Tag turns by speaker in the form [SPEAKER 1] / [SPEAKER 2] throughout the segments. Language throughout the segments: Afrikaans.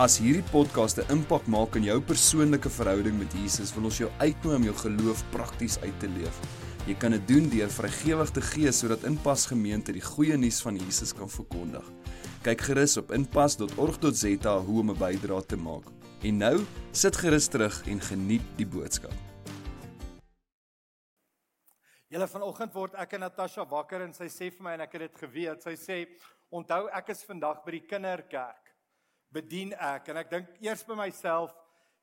[SPEAKER 1] As hierdie podcast 'n impak maak in jou persoonlike verhouding met Jesus, wil ons jou uitnooi om jou geloof prakties uit te leef. Jy kan dit doen deur vrygewig te gee sodat Inpas Gemeente die goeie nuus van Jesus kan verkondig. Kyk gerus op inpas.org.za hoe om 'n bydrae te maak. En nou, sit gerus terug en geniet die boodskap.
[SPEAKER 2] Julle vanoggend word ek en Natasha wakker en sy sê vir my en ek het dit geweet. Sy sê, "Onthou ek is vandag by die kinderkerk." Bedien ek. En ek dink eers by myself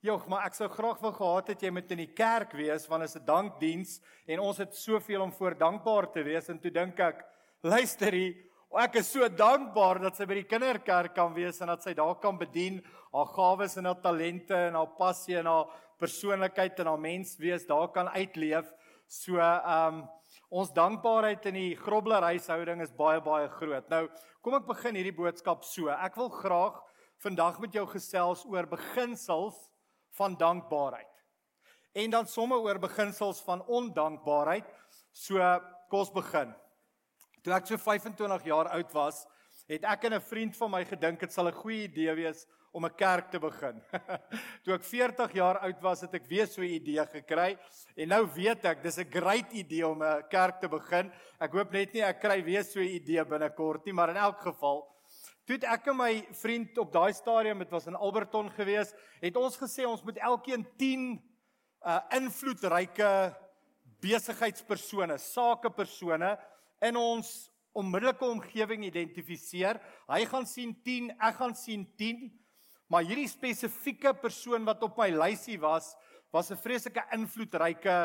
[SPEAKER 2] Jogg, maar ek sou graag wou gehad het jy moet in die kerk wees want is 'n dankdiens en ons het soveel om voor dankbaar te wees. En toe dink ek luister hier ek is so dankbaar dat sy by die kinderkerk kan wees en dat sy daar kan bedien haar gawes en haar talente en haar passie en haar persoonlikheid en haar menswees daar kan uitleef. So ehm um, ons dankbaarheid in die grobleryhuishouding is baie baie groot. Nou kom ek begin hierdie boodskap so. Ek wil graag vandag met jou gesels oor beginsels van dankbaarheid. En dan somme oor beginsels van ondankbaarheid. So kos begin. Toe ek so 25 jaar oud was, het ek en 'n vriend van my gedink dit sal 'n goeie idee wees om 'n kerk te begin. Toe ek 40 jaar oud was, het ek weer so 'n idee gekry en nou weet ek dis 'n great idee om 'n kerk te begin. Ek hoop net nie ek kry weer so 'n idee binnekort nie, maar in elk geval Toe ek en my vriend op daai stadium, dit was in Alberton gewees, het ons gesê ons moet elkeen 10 uh invloedryke besigheidspersone, sakepersone in ons onmiddellike omgewing identifiseer. Hy gaan sien 10, ek gaan sien 10. Maar hierdie spesifieke persoon wat op my lysie was, was 'n vreeslike invloedryke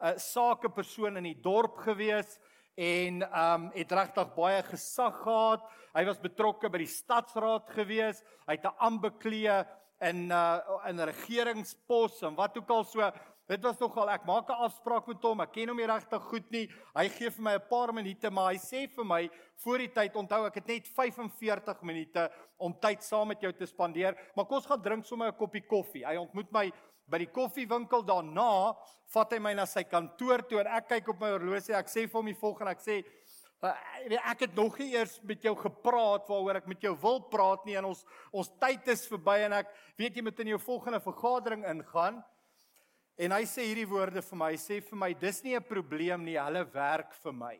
[SPEAKER 2] uh sakepersoon in die dorp gewees en ehm um, het regtig baie gesag gehad. Hy was betrokke by die stadsraad gewees. Hy het 'n aanbeklee in uh in regeringspos en wat ook al so. Dit was nogal ek maak 'n afspraak met hom. Ek ken hom nie regtig goed nie. Hy gee vir my 'n paar minute, maar hy sê vir my voor die tyd onthou ek het net 45 minute om tyd saam met jou te spandeer, maar kom ons gaan drink sommer 'n koppie koffie. Hy ontmoet my by die koffiewinkel daarna vat hy my na sy kantoor toe en ek kyk op my horlosie ek sê vir hom die volgende ek sê uh, ek het nog nie eers met jou gepraat waaroor ek met jou wil praat nie en ons ons tyd is verby en ek weet jy moet in jou volgende vergadering ingaan. En hy sê hierdie woorde vir my hy sê vir my dis nie 'n probleem nie hulle werk vir my.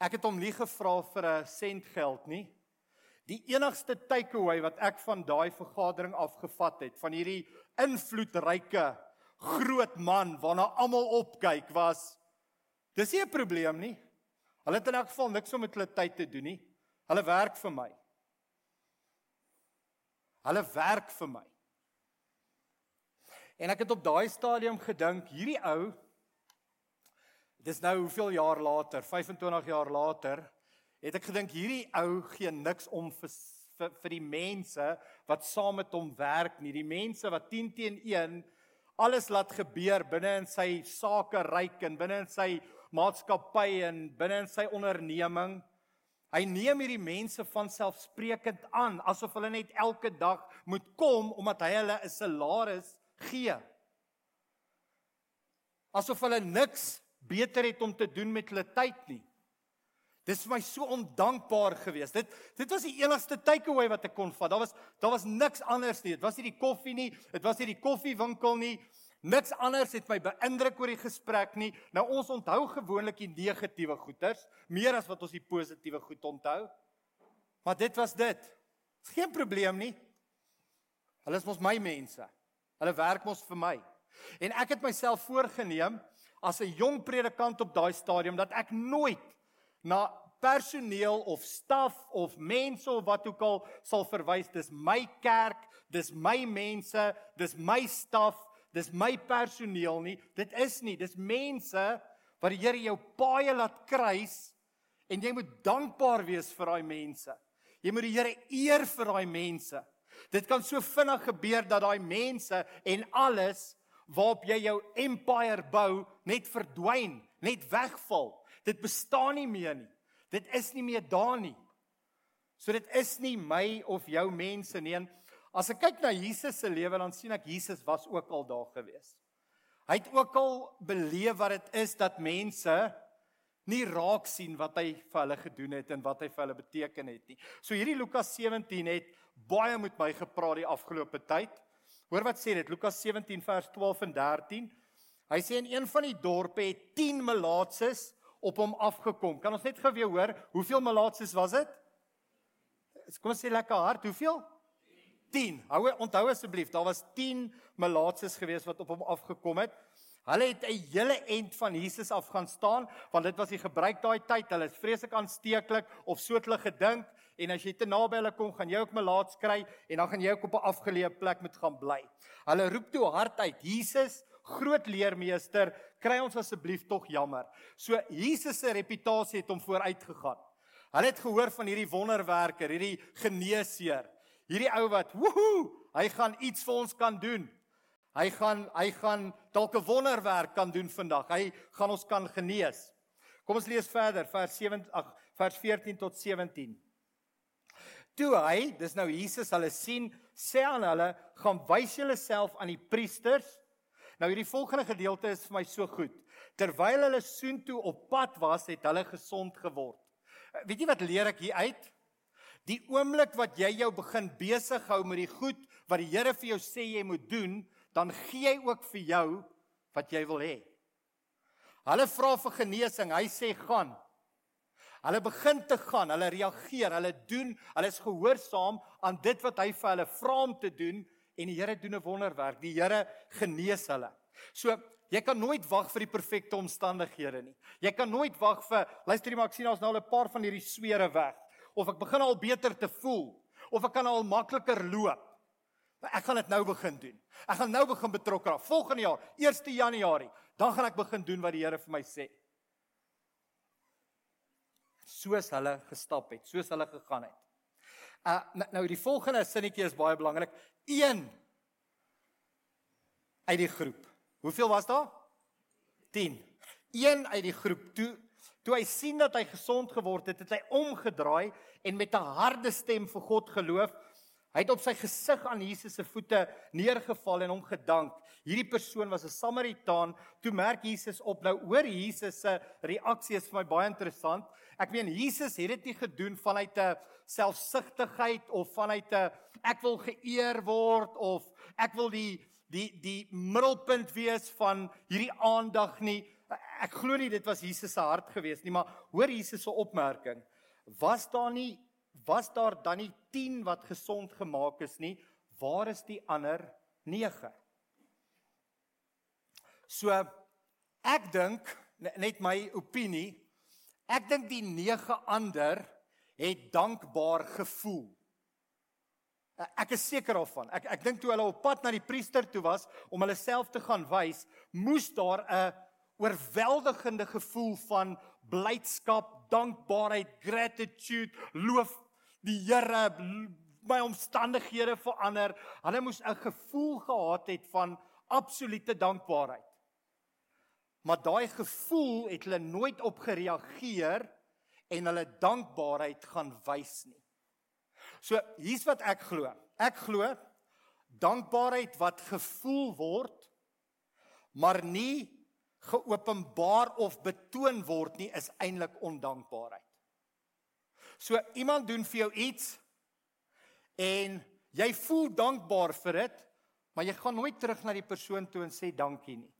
[SPEAKER 2] Ek het hom nie gevra vir 'n sent geld nie Die enigste takeaway wat ek van daai vergadering afgevat het van hierdie invloedryke groot man waarna almal opkyk was dis nie 'n probleem nie. Hulle het in elk geval niks om met hulle tyd te doen nie. Hulle werk vir my. Hulle werk vir my. En ek het op daai stadium gedink, hierdie ou dis nou hoeveel jaar later, 25 jaar later, het ek gedink hierdie ou gee niks om vir, vir vir die mense wat saam met hom werk nie. Die mense wat 10 teen 1 alles laat gebeur binne in sy sake ryk en binne in sy maatskappy en binne in sy onderneming. Hy neem hierdie mense van selfsprekend aan asof hulle net elke dag moet kom omdat hy hulle 'n salaris gee. Asof hulle niks beter het om te doen met hulle tyd nie. Dis vir my so ondankbaar geweest. Dit dit was die enigste takeaway wat ek kon vat. Daar was daar was niks anders nie. Dit was nie die koffie nie, dit was nie die koffiewinkel nie. Niks anders het my beïndruk oor die gesprek nie. Nou ons onthou gewoonlik die negatiewe goeters meer as wat ons die positiewe goed onthou. Maar dit was dit. Geen probleem nie. Hulle is mos my mense. Hulle werk mos vir my. En ek het myself voorgenem as 'n jong predikant op daai stadium dat ek nooit na personeel of staf of mense of wat ook al sal verwys. Dis my kerk dis my mense dis my staf dis my personeel nie. Dit is nie dis mense wat die Here jou paai laat kruis en jy moet dankbaar wees vir daai mense. Jy moet die Here eer vir daai mense. Dit kan so vinnig gebeur dat daai mense en alles waarop jy jou empire bou net verdwyn, net wegval. Dit bestaan nie meer nie. Dit is nie meer daar nie. So dit is nie my of jou mense nie. En as ek kyk na Jesus se lewe dan sien ek Jesus was ook al daar gewees. Hy het ook al beleef wat dit is dat mense nie raak sien wat hy vir hulle gedoen het en wat hy vir hulle beteken het nie. So hierdie Lukas 17 het baie met my gepraat die afgelope tyd. Hoor wat sê dit Lukas 17 vers 12 en 13. Hy sê in een van die dorpe het 10 malaatses op hom afgekom. Kan ons net gou weer hoor, hoeveel malaatses was dit? Kom ons sê lekker hard, hoeveel? 10. Hou onthou asseblief, daar was 10 malaatses gewees wat op hom afgekom het. Hulle het 'n hele end van Jesus af gaan staan want dit was die gebruik daai tyd. Hulle is vreeslik aansteeklik of so het hulle gedink en as jy te naby hulle kom, gaan jy ook malaats kry en dan gaan jy ook op 'n afgeleë plek moet gaan bly. Hulle roep toe hard uit: "Jesus, groot leermeester, kry ons asseblief tog jammer." So Jesus se reputasie het hom vooruit gegaan. Hulle het gehoor van hierdie wonderwerker, hierdie geneesheer, hierdie ou wat, "Woehoe, hy gaan iets vir ons kan doen." Hy gaan hy gaan dalk 'n wonderwerk kan doen vandag. Hy gaan ons kan genees. Kom ons lees verder vers 7 ag vers 14 tot 17. Toe hy, dis nou Jesus, hulle sien, sê aan hulle, gaan wys julleself aan die priesters. Nou hierdie volgende gedeelte is vir my so goed. Terwyl hulle soontoe op pad was, het hulle gesond geword. Weet jy wat leer ek hier uit? Die oomblik wat jy jou begin besig hou met die goed wat die Here vir jou sê jy moet doen, dan gee hy ook vir jou wat jy wil hê. Hulle vra vir genesing, hy sê gaan. Hulle begin te gaan, hulle reageer, hulle doen, hulle is gehoorsaam aan dit wat hy vir hulle vra om te doen en die Here doen 'n wonderwerk. Die Here genees hulle. So Jy kan nooit wag vir die perfekte omstandighede nie. Jy kan nooit wag vir luister jy maar ek sien ons nou al 'n paar van hierdie swere weg of ek begin al beter te voel of ek kan al makliker loop. Maar ek gaan dit nou begin doen. Ek gaan nou begin betrokke raak. Volgende jaar, 1 Januarie, dan gaan ek begin doen wat die Here vir my sê. Soos hulle gestap het, soos hulle gegaan het. Uh nou, nou die volgende sinnetjie is baie belangrik. 1 uit die groep. Hoeveel was daar? 10. 1 uit die groep. Toe toe hy sien dat hy gesond geword het, het hy omgedraai en met 'n harde stem vir God geloof Hy het op sy gesig aan Jesus se voete neergeval en hom gedank. Hierdie persoon was 'n Samaritaan. Toe merk Jesus op nou oor Jesus se reaksie is vir my baie interessant. Ek meen Jesus het dit nie gedoen vanuit 'n selfsugtigheid of vanuit 'n ek wil geëer word of ek wil die die die middelpunt wees van hierdie aandag nie. Ek glo nie dit was Jesus se hart gewees nie, maar hoor Jesus se opmerking. Was daar nie was daar dan nie 10 wat gesond gemaak is nie, waar is die ander 9? So ek dink net my opinie, ek dink die 9 ander het dankbaar gevoel. Ek is seker daarvan. Ek ek dink toe hulle op pad na die priester toe was om hulle self te gaan wys, moes daar 'n oorweldigende gevoel van blydskap, dankbaarheid, gratitude, loof die Here my omstandighede verander. Hulle moes 'n gevoel gehad het van absolute dankbaarheid. Maar daai gevoel het hulle nooit op gereageer en hulle dankbaarheid gaan wys nie. So hier's wat ek glo. Ek glo dankbaarheid wat gevoel word maar nie geopenbaar of betoon word nie is eintlik ondankbaarheid. So iemand doen vir jou iets en jy voel dankbaar vir dit, maar jy gaan nooit terug na die persoon toe en sê dankie nie.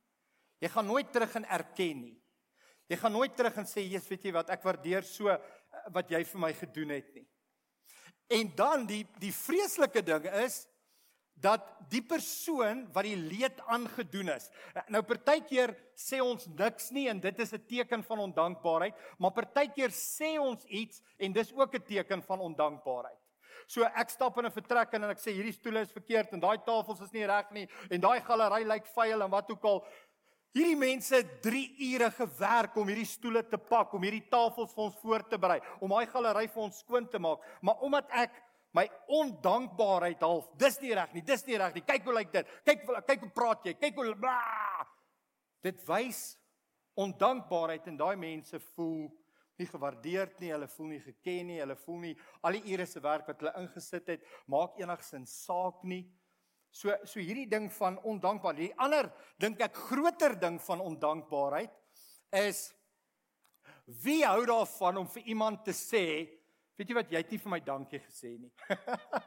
[SPEAKER 2] Jy gaan nooit terug en erken nie. Jy gaan nooit terug en sê, "Jesus, weet jy wat, ek waardeer so eh, wat jy vir my gedoen het nie." En dan die die vreeslike ding is dat die persoon wat die leed aangedoen is. Nou partykeer sê ons niks nie en dit is 'n teken van ondankbaarheid, maar partykeer sê ons iets en dis ook 'n teken van ondankbaarheid. So ek stap in 'n vertrek en ek sê hierdie stoele is verkeerd en daai tafels is nie reg nie en daai galery lyk vuil en wat ook al. Hierdie mense het 3 ure gewerk om hierdie stoele te pak, om hierdie tafels vir ons voor te berei, om daai galery vir ons skoon te maak, maar omdat ek my ondankbaarheid half. Dis nie reg nie. Dis nie reg nie. Kyk hoe lyk dit. Kyk kyk hoe praat jy. Kyk hoe bla. Dit wys ondankbaarheid en daai mense voel nie gewaardeerd nie, hulle voel nie geken nie, hulle voel nie al die ure se werk wat hulle ingesit het maak enigsins saak nie. So so hierdie ding van ondankbaarheid. Die ander dink ek groter ding van ondankbaarheid is wie hou daarvan om vir iemand te sê, weet jy wat, jy het nie vir my dankie gesê nie.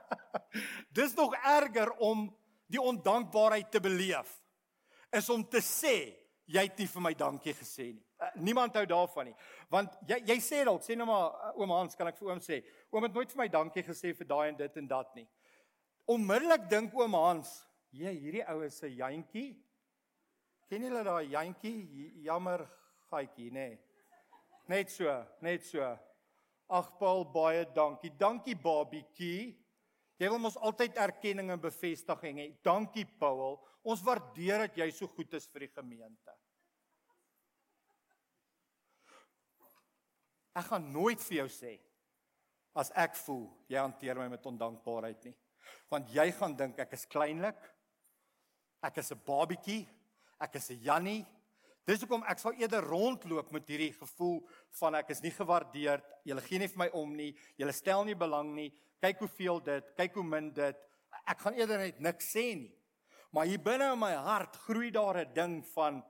[SPEAKER 2] Dis nog erger om die ondankbaarheid te beleef is om te sê jy het nie vir my dankie gesê nie. Uh, niemand hou daarvan nie. Want jy jy sê dalk, sê nou maar uh, oom Hans, kan ek vir oom sê, oom het nooit vir my dankie gesê vir daai en dit en dat nie. Onmiddellik dink oom Hans, jy hierdie ou is 'n jantjie. Ken julle daai jantjie? Jammer gaatjie, nê. Nee. Net so, net so. Ag Paul, baie dankie. Dankie babietjie. Jy wil mos altyd erkenning en bevestiging hê. Dankie Paul. Ons waardeer dat jy so goed is vir die gemeente. Ek gaan nooit vir jou sê as ek voel jy hanteer my met ondankbaarheid nie. Want jy gaan dink ek is kleinlik. Ek is 'n babietjie. Ek is 'n Jannie. Dis hoekom ek sal eerder rondloop met hierdie gevoel van ek is nie gewaardeerd. Julle gee nie vir my om nie. Julle stel nie belang nie. Kyk hoeveel dit, kyk hoe min dit. Ek gaan eerder net niks sê nie. Maar hier binne in my hart groei daar 'n ding van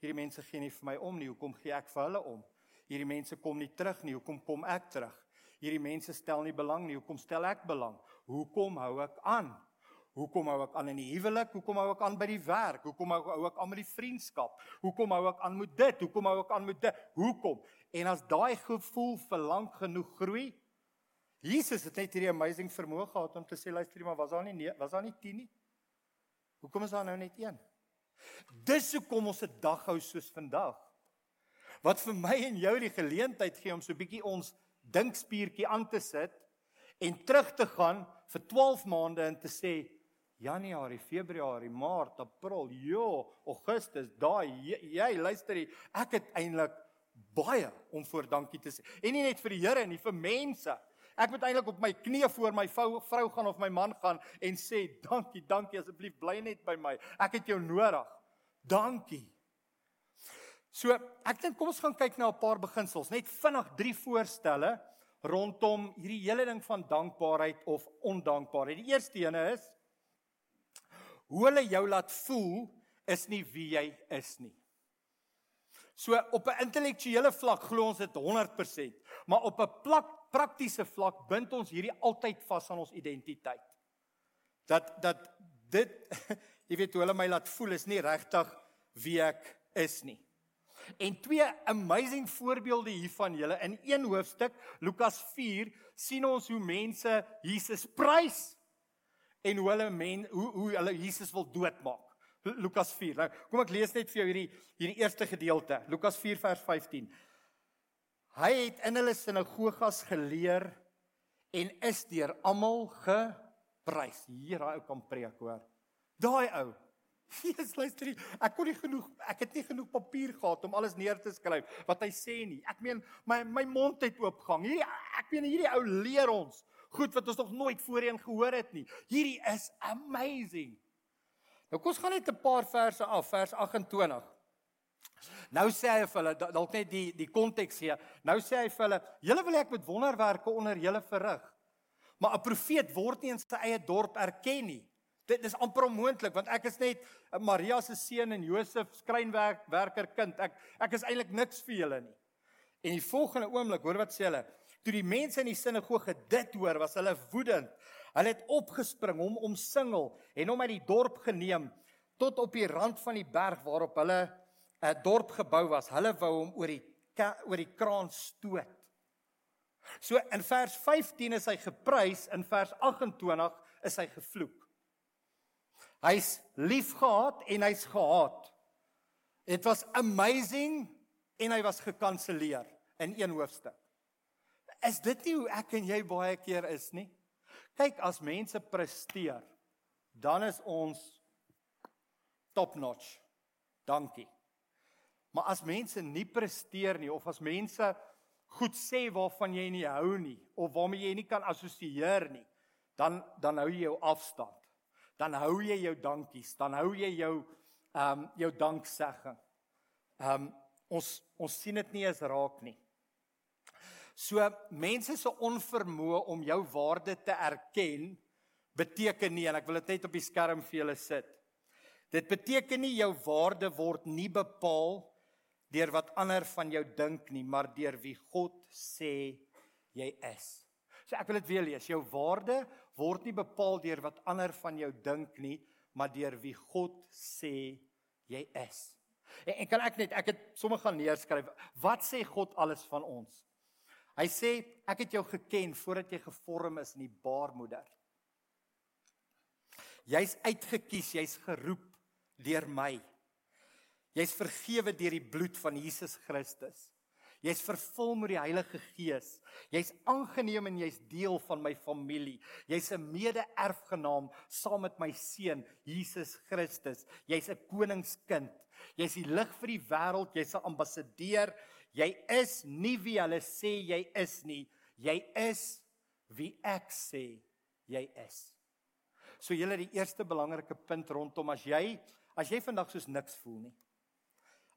[SPEAKER 2] hierdie mense gee nie vir my om nie. Hoekom gee ek vir hulle om? Hierdie mense kom nie terug nie. Hoekom kom ek terug? Hierdie mense stel nie belang nie. Hoekom stel ek belang? Hoekom hou ek aan? Hoekom hou ek aan in die huwelik? Hoekom hou ek aan by die werk? Hoekom hou ek aan met die vriendskap? Hoekom hou ek aan met dit? Hoekom hou ek aan met dit? Hoekom? En as daai gevoel vir lank genoeg groei, Jesus het net hierdie amazing vermoë gehad om te sê luister, maar was daar nie was daar nie 10 nie? Hoekom is daar nou net 1? Dis hoekom ons 'n dag hou soos vandag. Wat vir my en jou die geleentheid gee om so 'n bietjie ons dinkspiertjie aan te sit en terug te gaan vir 12 maande en te sê Januarie, Februarie, Maart, April, jo, Augustus, daai jy, jy luister jy, ek het eintlik baie om voor dankie te sê. En nie net vir die Here nie, vir mense. Ek moet eintlik op my knieë voor my vrou, vrou gaan of my man gaan en sê dankie, dankie asseblief bly net by my. Ek het jou nodig. Dankie. So, ek dink kom ons gaan kyk na 'n paar beginsels, net vinnig drie voorstelle rondom hierdie hele ding van dankbaarheid of ondankbaarheid. Die eerste ene is hoe hulle jou laat voel is nie wie jy is nie. So op 'n intellektuele vlak glo ons dit 100%, maar op 'n plak praktiese vlak bind ons hierdie altyd vas aan ons identiteit. Dat dat dit jy weet hoe hulle my laat voel is nie regtig wie ek is nie. En twee amazing voorbeelde hiervan julle in een hoofstuk Lukas 4 sien ons hoe mense Jesus prys en hoe hulle men hoe hoe hulle Jesus wil doodmaak. Lukas 4. Nou, kom ek lees net vir jou hierdie hierdie eerste gedeelte. Lukas 4 vers 15. Hy het in hulle sinagogas geleer en is deur almal geprys. Hier daai ou kan preek hoor. Daai ou. Jesus luister ek kon nie genoeg ek het nie genoeg papier gehad om alles neer te skryf wat hy sê nie. Ek meen my my mond het oopgang. Hierdie ek meen hierdie ou leer ons goed wat ons nog nooit voorheen gehoor het nie. Hierdie is amazing. Nou kom ons gaan net 'n paar verse af, vers 28. Nou sê hy vir hulle dalk net die die konteks hier. Nou sê hy vir hulle, julle wil ek met wonderwerke onder julle verrig. Maar 'n profeet word nie in sy eie dorp erken nie. Dit is amper onmoontlik want ek is net Maria se seun en Josef skrynwerk werker kind. Ek ek is eintlik niks vir julle nie. En die volgende oomblik, hoor wat sê hulle? Toe die mense in die sinagoge dit hoor, was hulle woedend. Hulle het opgespring, hom omsingel en hom uit die dorp geneem tot op die rand van die berg waarop hulle 'n dorp gebou was. Hulle wou hom oor die oor die kraan stoot. So in vers 15 is hy geprys, in vers 28 is hy gevloek. Hy's liefgehad en hy's gehaat. It was amazing en hy was gekanselleer in een hoofstuk. Is dit nie hoe ek en jy baie keer is nie? Kyk, as mense presteer, dan is ons top notch. Dankie. Maar as mense nie presteer nie of as mense goed sê waarvan jy nie hou nie of waarmee jy nie kan assosieer nie, dan dan hou jy jou afstand. Dan hou jy jou dankies, dan hou jy jou ehm um, jou danksegging. Ehm um, ons ons sien dit nie eens raak nie. So mense se onvermoë om jou waarde te erken beteken nie en ek wil dit net op die skerm vir julle sit. Dit beteken nie jou waarde word nie bepaal deur wat ander van jou dink nie, maar deur wie God sê jy is. So ek wil dit weer lees. Jou waarde word nie bepaal deur wat ander van jou dink nie, maar deur wie God sê jy is. En, en kan ek net ek het sommer gaan neerskryf. Wat sê God alles van ons? Hy sê ek het jou geken voordat jy gevorm is in die baarmoeder. Jy's uitgekies, jy's geroep deur my. Jy's vergewe deur die bloed van Jesus Christus. Jy's vervul met die Heilige Gees. Jy's aangeneem en jy's deel van my familie. Jy's 'n mede-erfgenaam saam met my seun Jesus Christus. Jy's 'n koningskind. Jy's die lig vir die wêreld. Jy's 'n ambassadeur. Jy is nie wie hulle sê jy is nie. Jy is wie ek sê jy is. So julle die eerste belangrike punt rondom as jy as jy vandag soos niks voel nie.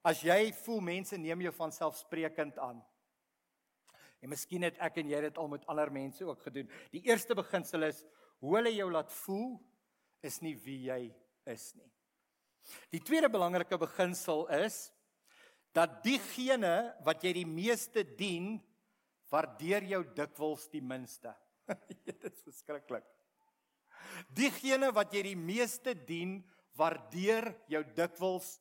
[SPEAKER 2] As jy voel mense neem jou van selfsprekend aan. En miskien het ek en jy dit al met ander mense ook gedoen. Die eerste beginsel is hoe hulle jou laat voel is nie wie jy is nie. Die tweede belangrike beginsel is dat diegene wat jy die meeste dien, waardeer jou dikwels die minste. dit is verskriklik. Diegene wat jy die meeste dien, waardeer jou dikwels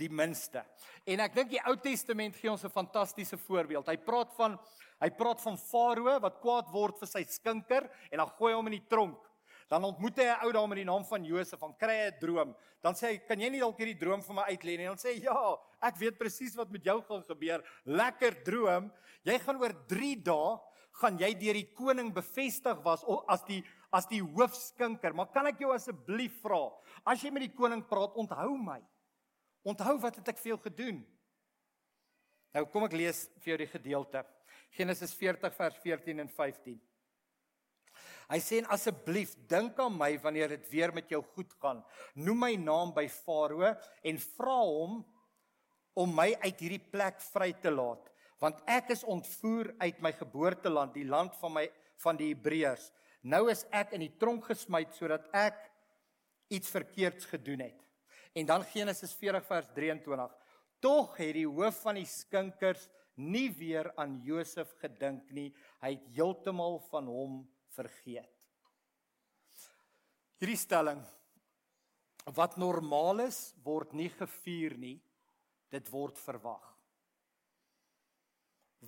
[SPEAKER 2] die minste. En ek dink die Ou Testament gee ons 'n fantastiese voorbeeld. Hy praat van hy praat van Farao wat kwaad word vir sy skinker en dan gooi hom in die tronk. Dan ontmoet hy 'n ou daar met die naam van Josef van kry 'n droom. Dan sê hy, "Kan jy nie dalk hierdie droom vir my uitlê nie?" En dan sê hy, "Ja, ek weet presies wat met jou gaan gebeur. Lekker droom. Jy gaan oor 3 dae gaan jy deur die koning bevestig was as die as die hoofskinker. Maar kan ek jou asseblief vra, as jy met die koning praat, onthou my." Onthou wat het ek vir jou gedoen? Nou kom ek lees vir jou die gedeelte. Genesis 40 vers 14 en 15. Hy sê asseblief dink aan my wanneer dit weer met jou goed gaan. Noem my naam by Farao en vra hom om my uit hierdie plek vry te laat, want ek is ontvoer uit my geboorteland, die land van my van die Hebreërs. Nou is ek in die tronk gesmy sodat ek iets verkeerds gedoen het. En dan Genesis 40 vers 23. Tog het die hoof van die skinkers nie weer aan Josef gedink nie. Hy het heeltemal van hom vergeet. Hierdie stelling wat normaal is, word nie gevier nie. Dit word verwag.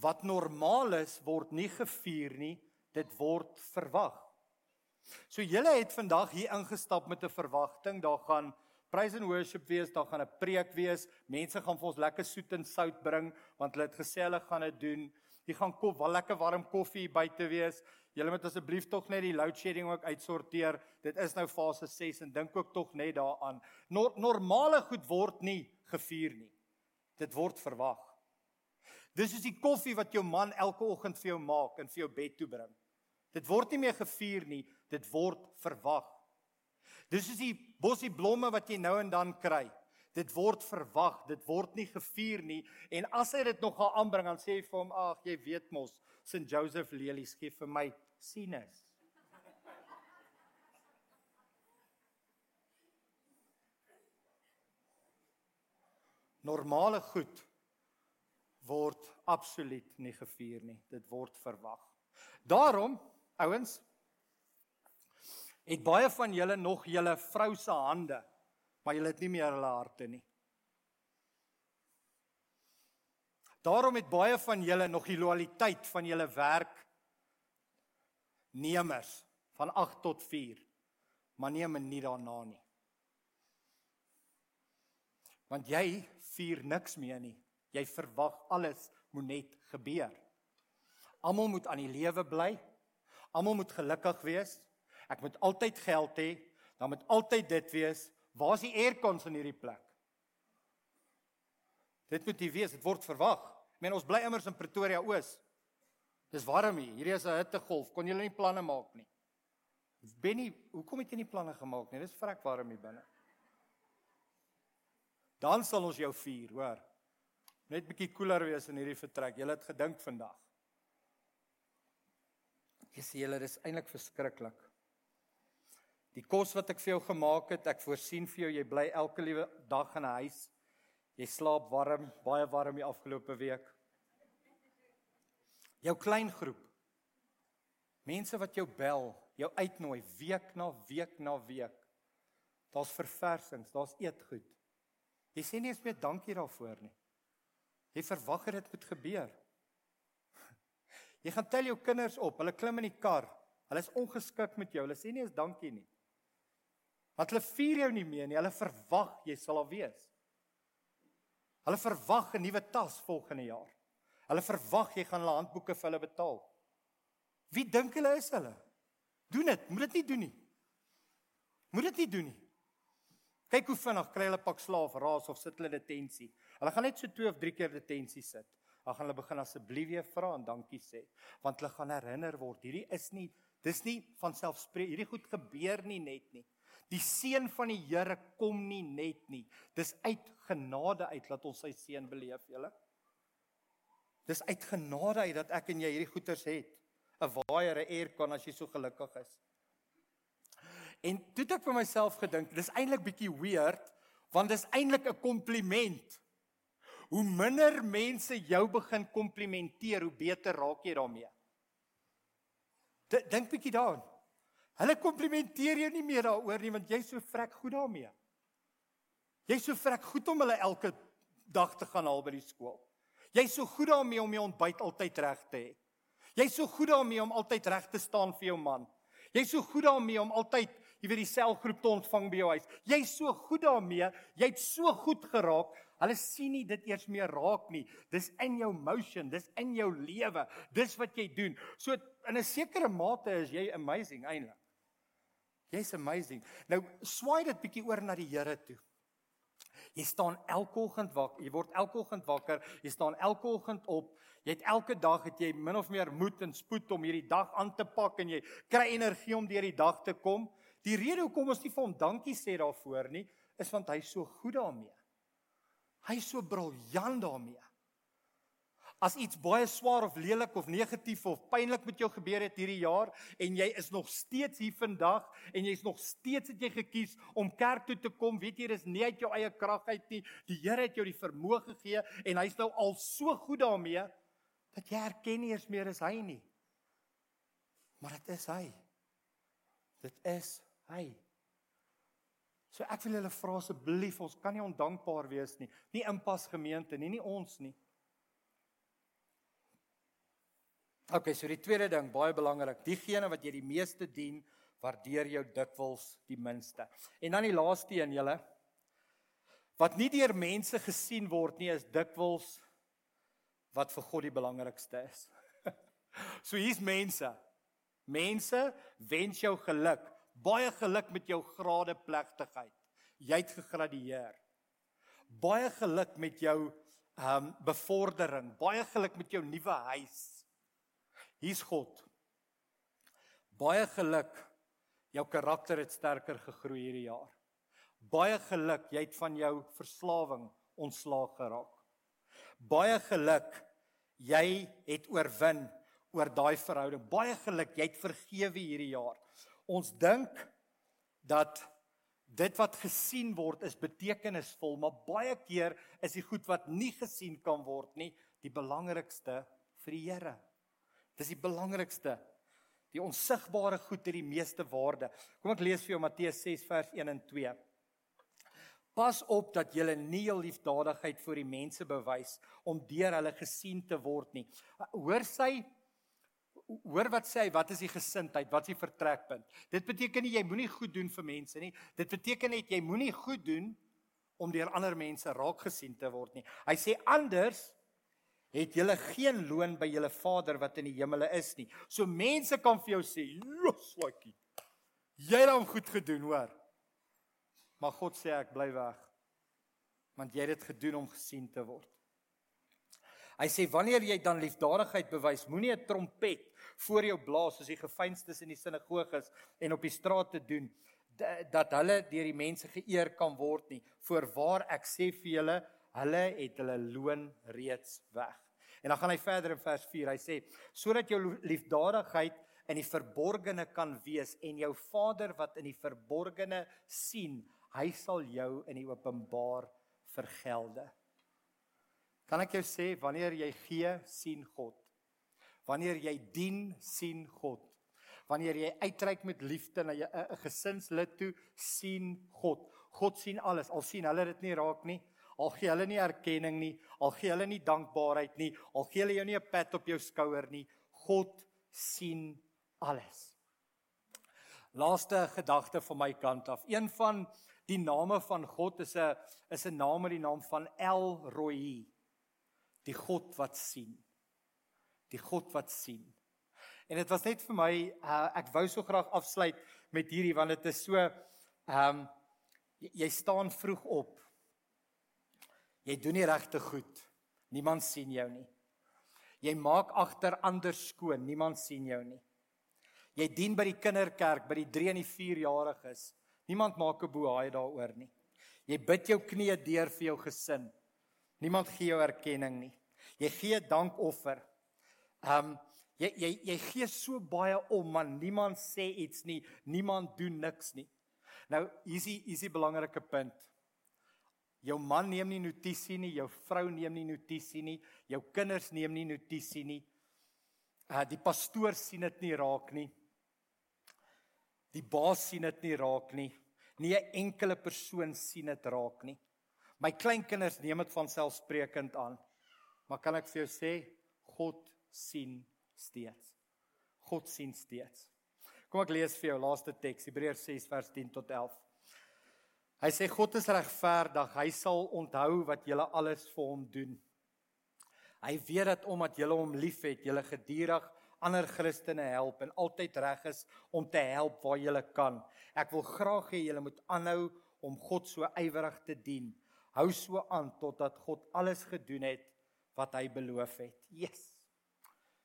[SPEAKER 2] Wat normaal is, word nie gevier nie. Dit word verwag. So julle het vandag hier ingestap met 'n verwagting, daar gaan praise and worship wees, daar gaan 'n preek wees. Mense gaan vir ons lekker soet en sout bring want hulle het gesê hulle gaan dit doen. Die gaan koop wel lekker warm koffie buite wees. Julle moet asseblief tog net die load shedding ook uitsorteer. Dit is nou fase 6 en dink ook tog net daaraan. No normale goed word nie gevier nie. Dit word verwag. Dis soos die koffie wat jou man elke oggend vir jou maak en vir jou bed toe bring. Dit word nie meer gevier nie, dit word verwag. Dis soos die bossie blomme wat jy nou en dan kry. Dit word verwag, dit word nie gevier nie en as hy dit nog gaan aanbring dan sê hy vir hom: "Ag, jy weet mos, St Joseph lelies gee vir my sinus." Normale goed word absoluut nie gevier nie. Dit word verwag. Daarom, ouens, het baie van julle nog julle vrou se hande, maar julle het nie meer hulle harte nie. Daarom het baie van julle nog die loyaliteit van julle werk nemers van 8 tot 4, maar nie 'n minuut daarna nie. Want jy vier niks meer nie. Jy verwag alles moet net gebeur. Almal moet aan die lewe bly. Almal moet gelukkig wees. Ek moet altyd geld hê, dan moet altyd dit wees. Waar is die aircons in hierdie plek? Dit moet jy weet, dit word verwag. Ek meen ons bly immers in Pretoria Oos. Dis warm hier. Hierdie is 'n hittegolf. Kon julle nie planne maak nie? Benny, hoekom het jy nie planne gemaak nie? Dis vrek warm hier binne. Dan sal ons jou vier, hoor. Net bietjie koeler wees in hierdie vertrek. Jy het gedink vandag. Jy sê julle dis eintlik verskriklik. Die kos wat ek vir jou gemaak het, ek voorsien vir jou, jy bly elke liewe dag in 'n huis. Jy slaap warm, baie warm die afgelope week. Jou klein groep. Mense wat jou bel, jou uitnooi week na week na week. Daar's verversings, daar's eetgoed. Jy sê nie eens meer dankie daarvoor nie. Jy verwag dit moet gebeur. Jy gaan tel jou kinders op, hulle klim in die kar. Hulle is ongeskik met jou. Hulle sê nie eens dankie nie. Want hulle vier jou nie meer nie. Hulle verwag jy sal al wees. Hulle verwag 'n nuwe tas volgende jaar. Hulle verwag jy gaan hulle handboeke vir hulle betaal. Wie dink hulle is hulle? Doen dit, moet dit nie doen nie. Moet dit nie doen nie. Kyk hoe vinnig kry hulle pak slaaf raas of sit hulle detensie. Hulle gaan net so 2 of 3 keer detensie sit. Dan gaan hulle begin asseblief weer vra en dankie sê, want hulle gaan herinner word hierdie is nie dis nie van selfspreek hierdie goed gebeur nie net nie. Die seën van die Here kom nie net nie. Dis uit genade uit dat ons sy seën beleef, julle. Dis uit genade uit dat ek en jy hierdie goeders het. 'n Waaier, 'n aircon as jy so gelukkig is. En toe het ek vir myself gedink, dis eintlik bietjie weird, want dis eintlik 'n kompliment. Hoe minder mense jou begin komplimenteer, hoe beter raak jy daarmee. Dink bietjie daaraan. Hulle komplimenteer jou nie meer daaroor nie want jy's so vrek goed daarmee. Jy's so vrek goed om hulle elke dag te gaan haal by die skool. Jy's so goed daarmee om jou ontbyt altyd reg te hê. Jy's so goed daarmee om altyd reg te staan vir jou man. Jy's so goed daarmee om altyd jy weet die selgroep te ontvang by jou huis. Jy's so goed daarmee, jy't so goed geraak. Hulle sien nie dit eers meer raak nie. Dis in jou motion, dis in jou lewe. Dis wat jy doen. So in 'n sekere mate is jy amazing eintlik. Jy's amazing. Nou swaai dit bietjie oor na die Here toe. Jy staan elke oggend wakker, jy word elke oggend wakker, jy staan elke oggend op. Jy het elke dag het jy min of meer moed en spoed om hierdie dag aan te pak en jy kry energie om deur die dag te kom. Die rede hoekom ons nie vir hom dankie sê daarvoor nie, is want hy's so goed daarmee. Hy's so briljant daarmee. As iets baie swaar of lelik of negatief of pynlik met jou gebeur het hierdie jaar en jy is nog steeds hier vandag en jy's nog steeds het jy gekies om kerk toe te kom, weet jy dis nie uit jou eie krag uit nie. Die Here het jou die vermoë gegee en hy's nou al so goed daarmee dat jy erken nie eens meer is hy nie. Maar dit is hy. Dit is hy. So ek wil julle vra asseblief, ons kan nie ondankbaar wees nie. Nie inpas gemeente nie, nie ons nie. OK, so die tweede ding, baie belangrik, diegene wat jy die meeste dien, waardeer jou dikwels die minste. En dan die laaste een, julle wat nie deur mense gesien word nie, is dikwels wat vir God die belangrikste is. so hier's mense. Mense wens jou geluk. Baie geluk met jou grade plegtigheid. Jy het gegradueer. Baie geluk met jou ehm um, bevordering. Baie geluk met jou nuwe huis. Hier's God. Baie geluk. Jou karakter het sterker gegroei hierdie jaar. Baie geluk, jy het van jou verslawing ontslaag geraak. Baie geluk, jy het oorwin oor daai verhouding. Baie geluk, jy het vergewe hierdie jaar. Ons dink dat dit wat gesien word is betekenisvol, maar baie keer is die goed wat nie gesien kan word nie, die belangrikste vir die Here. Dis die belangrikste. Die onsigbare goed het die meeste waarde. Kom ek lees vir jou Matteus 6 vers 1 en 2. Pas op dat jy nie jou liefdadigheid vir die mense bewys om deur hulle gesien te word nie. Hoor sy hoor wat sê hy, wat is die gesindheid, wat is die vertrekpunt? Dit beteken nie jy moenie goed doen vir mense nie. Dit beteken net jy moenie goed doen om deur ander mense raak gesien te word nie. Hy sê anders het julle geen loon by julle Vader wat in die hemele is nie. So mense kan vir jou sê, "Los, swakkie. Jy het hom goed gedoen, hoor." Maar God sê ek bly weg. Want jy het dit gedoen om gesien te word. Hy sê wanneer jy dan liefdadigheid bewys, moenie 'n trompet voor jou blaas soos die gefeinstes in die sinagoges en op die strate doen dat hulle deur die mense geëer kan word nie. Voorwaar ek sê vir julle, hulle het hulle loon reeds weg. En dan gaan hy verder in vers 4. Hy sê: "Sodat jou liefdadigheid in die verborgene kan wees en jou Vader wat in die verborgene sien, hy sal jou in die openbaar vergelde." Kan ek jou sê wanneer jy gee, sien God. Wanneer jy dien, sien God. Wanneer jy uitreik met liefde na 'n gesinslid toe, sien God. God sien alles. Al sien hulle dit nie raak nie, al gee hulle nie erkenning nie, al gee hulle nie dankbaarheid nie, al gee hulle jou nie 'n pat op jou skouer nie, God sien alles. Laaste gedagte van my kant af. Een van die name van God is 'n is 'n naam met die naam van El Roi. Die God wat sien. Die God wat sien. En dit was net vir my uh, ek wou so graag afsluit met hierdie want dit is so ehm um, jy staan vroeg op Jy doen nie regte goed. Niemand sien jou nie. Jy maak agter ander skoon. Niemand sien jou nie. Jy dien by die kinderkerk by die 3 en die 4 jariges. Niemand maak 'n bohaai daaroor nie. Jy bid jou knieë deur vir jou gesin. Niemand gee jou erkenning nie. Jy gee dankoffer. Um jy jy jy gee so baie om, maar niemand sê iets nie. Niemand doen niks nie. Nou, hier is die hier is die belangrike punt. Jou man neem nie notisie nie, jou vrou neem nie notisie nie, jou kinders neem nie notisie nie. Uh die pastoor sien dit nie raak nie. Die baas sien dit nie raak nie. Nie 'n enkele persoon sien dit raak nie. My kleinkinders neem dit van selfsprekend aan. Maar kan ek vir jou sê, God sien steeds. God sien steeds. Kom ek lees vir jou laaste teks, Hebreërs 6 vers 10 tot 11. Hy sê God is regverdig. Hy sal onthou wat julle alles vir hom doen. Hy weet dat omdat julle hom liefhet, julle gedurig ander Christene help en altyd reg is om te help waar julle kan. Ek wil graag hê julle moet aanhou om God so ywerig te dien. Hou so aan totdat God alles gedoen het wat hy beloof het. Yes.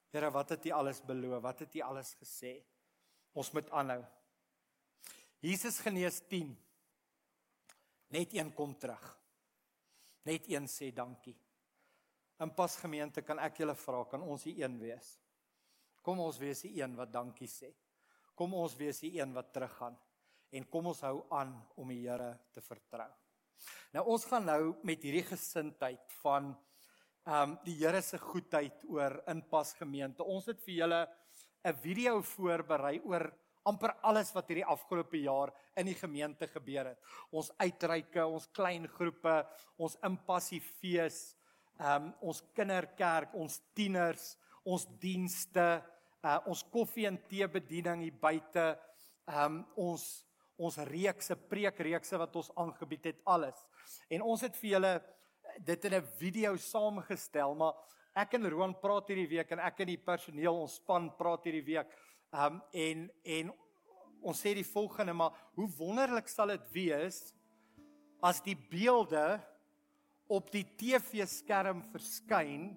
[SPEAKER 2] Here, wat het U alles beloof? Wat het U alles gesê? Ons moet aanhou. Jesus genees 10 Net een kom terug. Net een sê dankie. In pas gemeente kan ek julle vra, kan ons die een wees? Kom ons wees die een wat dankie sê. Kom ons wees die een wat teruggaan en kom ons hou aan om die Here te vertrou. Nou ons gaan nou met hierdie gesindheid van ehm um, die Here se goedheid oor inpas gemeente. Ons het vir julle 'n video voorberei oor amper alles wat hierdie afgelope jaar in die gemeente gebeur het. Ons uitreike, ons klein groepe, ons impassiefees, ehm um, ons kinderkerk, ons tieners, ons dienste, uh ons koffie en tee bediening hier buite, ehm um, ons ons reekse preekreekse wat ons aangebied het alles. En ons het vir julle dit in 'n video saamgestel, maar ek en Roan praat hierdie week en ek en die personeel ons span praat hierdie week um, en en ons sê die volgende maar hoe wonderlik sal dit wees as die beelde op die TV-skerm verskyn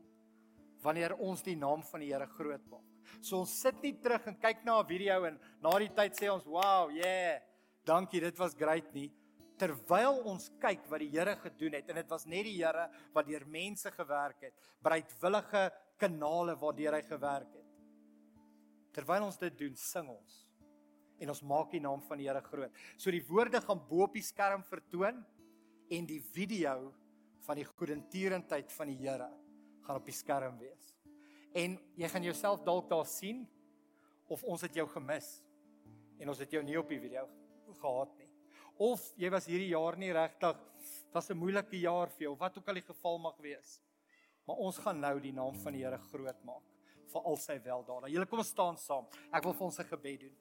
[SPEAKER 2] wanneer ons die naam van die Here groot maak. So ons sit nie terug en kyk na 'n video en na die tyd sê ons wow, yeah. Dankie, dit was great nie. Terwyl ons kyk wat die Here gedoen het en dit was net die Here wat deur mense gewerk het, bereidwillige kanale waardeur hy gewerk het. Terwyl ons dit doen, sing ons en ons maak die naam van die Here groot. So die woorde gaan bo op die skerm vertoon en die video van die goedentierendheid van die Here gaan op die skerm wees. En jy gaan jouself dalk daar sien of ons het jou gemis en ons het jou nie op die video gehad nie. Of jy was hierdie jaar nie regtig was 'n moeilike jaar vir jou, wat ook al die geval mag wees. Maar ons gaan nou die naam van die Here groot maak vir al sy weldade. Julle kom staan saam. Ek wil vir ons 'n gebed doen.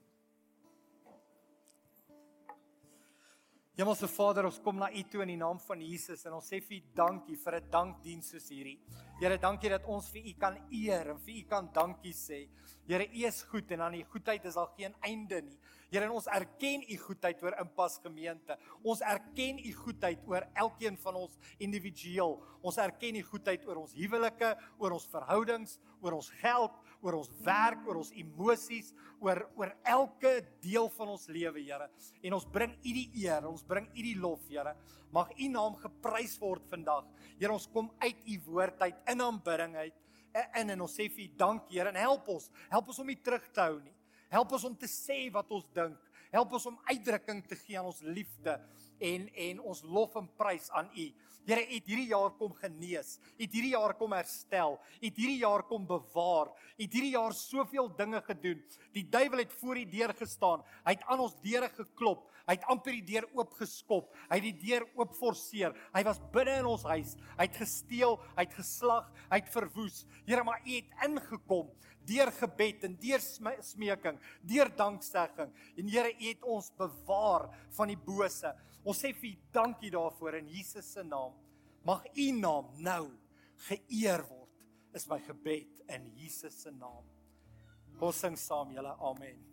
[SPEAKER 2] Hemelse Vader, ons kom na U toe in die naam van Jesus en ons sê vir U dankie vir 'n dankdiens soos hierdie. Here, dankie dat ons vir U kan eer en vir U kan dankie sê. Here, U is goed en aan U goedheid is daar geen einde nie. Here, ons erken U goedheid oor Impas gemeente. Ons erken U goedheid oor elkeen van ons individueel. Ons erken U goedheid oor ons huwelike, oor ons verhoudings, oor ons geld, oor ons werk, oor ons emosies, oor oor elke deel van ons lewe, Here. En ons bring U die eer, ons bring U die lof, Here. Mag U naam geprys word vandag. Here, ons kom uit U woord uit in aanbidding uit in en ons sê vir U dankie, Here, en help ons. Help ons om U terug te hou nie. Help ons om te sê wat ons dink. Help ons om uitdrukking te gee aan ons liefde en en ons lof en prys aan U. Here, U het hierdie jaar kom genees. U het hierdie jaar kom herstel. U het hierdie jaar kom bewaar. U het hierdie jaar soveel dinge gedoen. Die duiwel het voor die deur gestaan. Hy het aan ons deure geklop. Hy het amper die deur oopgeskop. Hy het die deur oop forceer. Hy was binne in ons huis. Hy het gesteel, hy het geslag, hy het verwoes. Here, maar U het ingekom deur gebed en deur smeking, deur danksegging. En Here, U het ons bewaar van die bose. Ons sê vir U dankie daarvoor in Jesus se naam. Mag U naam nou geëer word. Is my gebed in Jesus se naam. Ons sing saam, julle. Amen.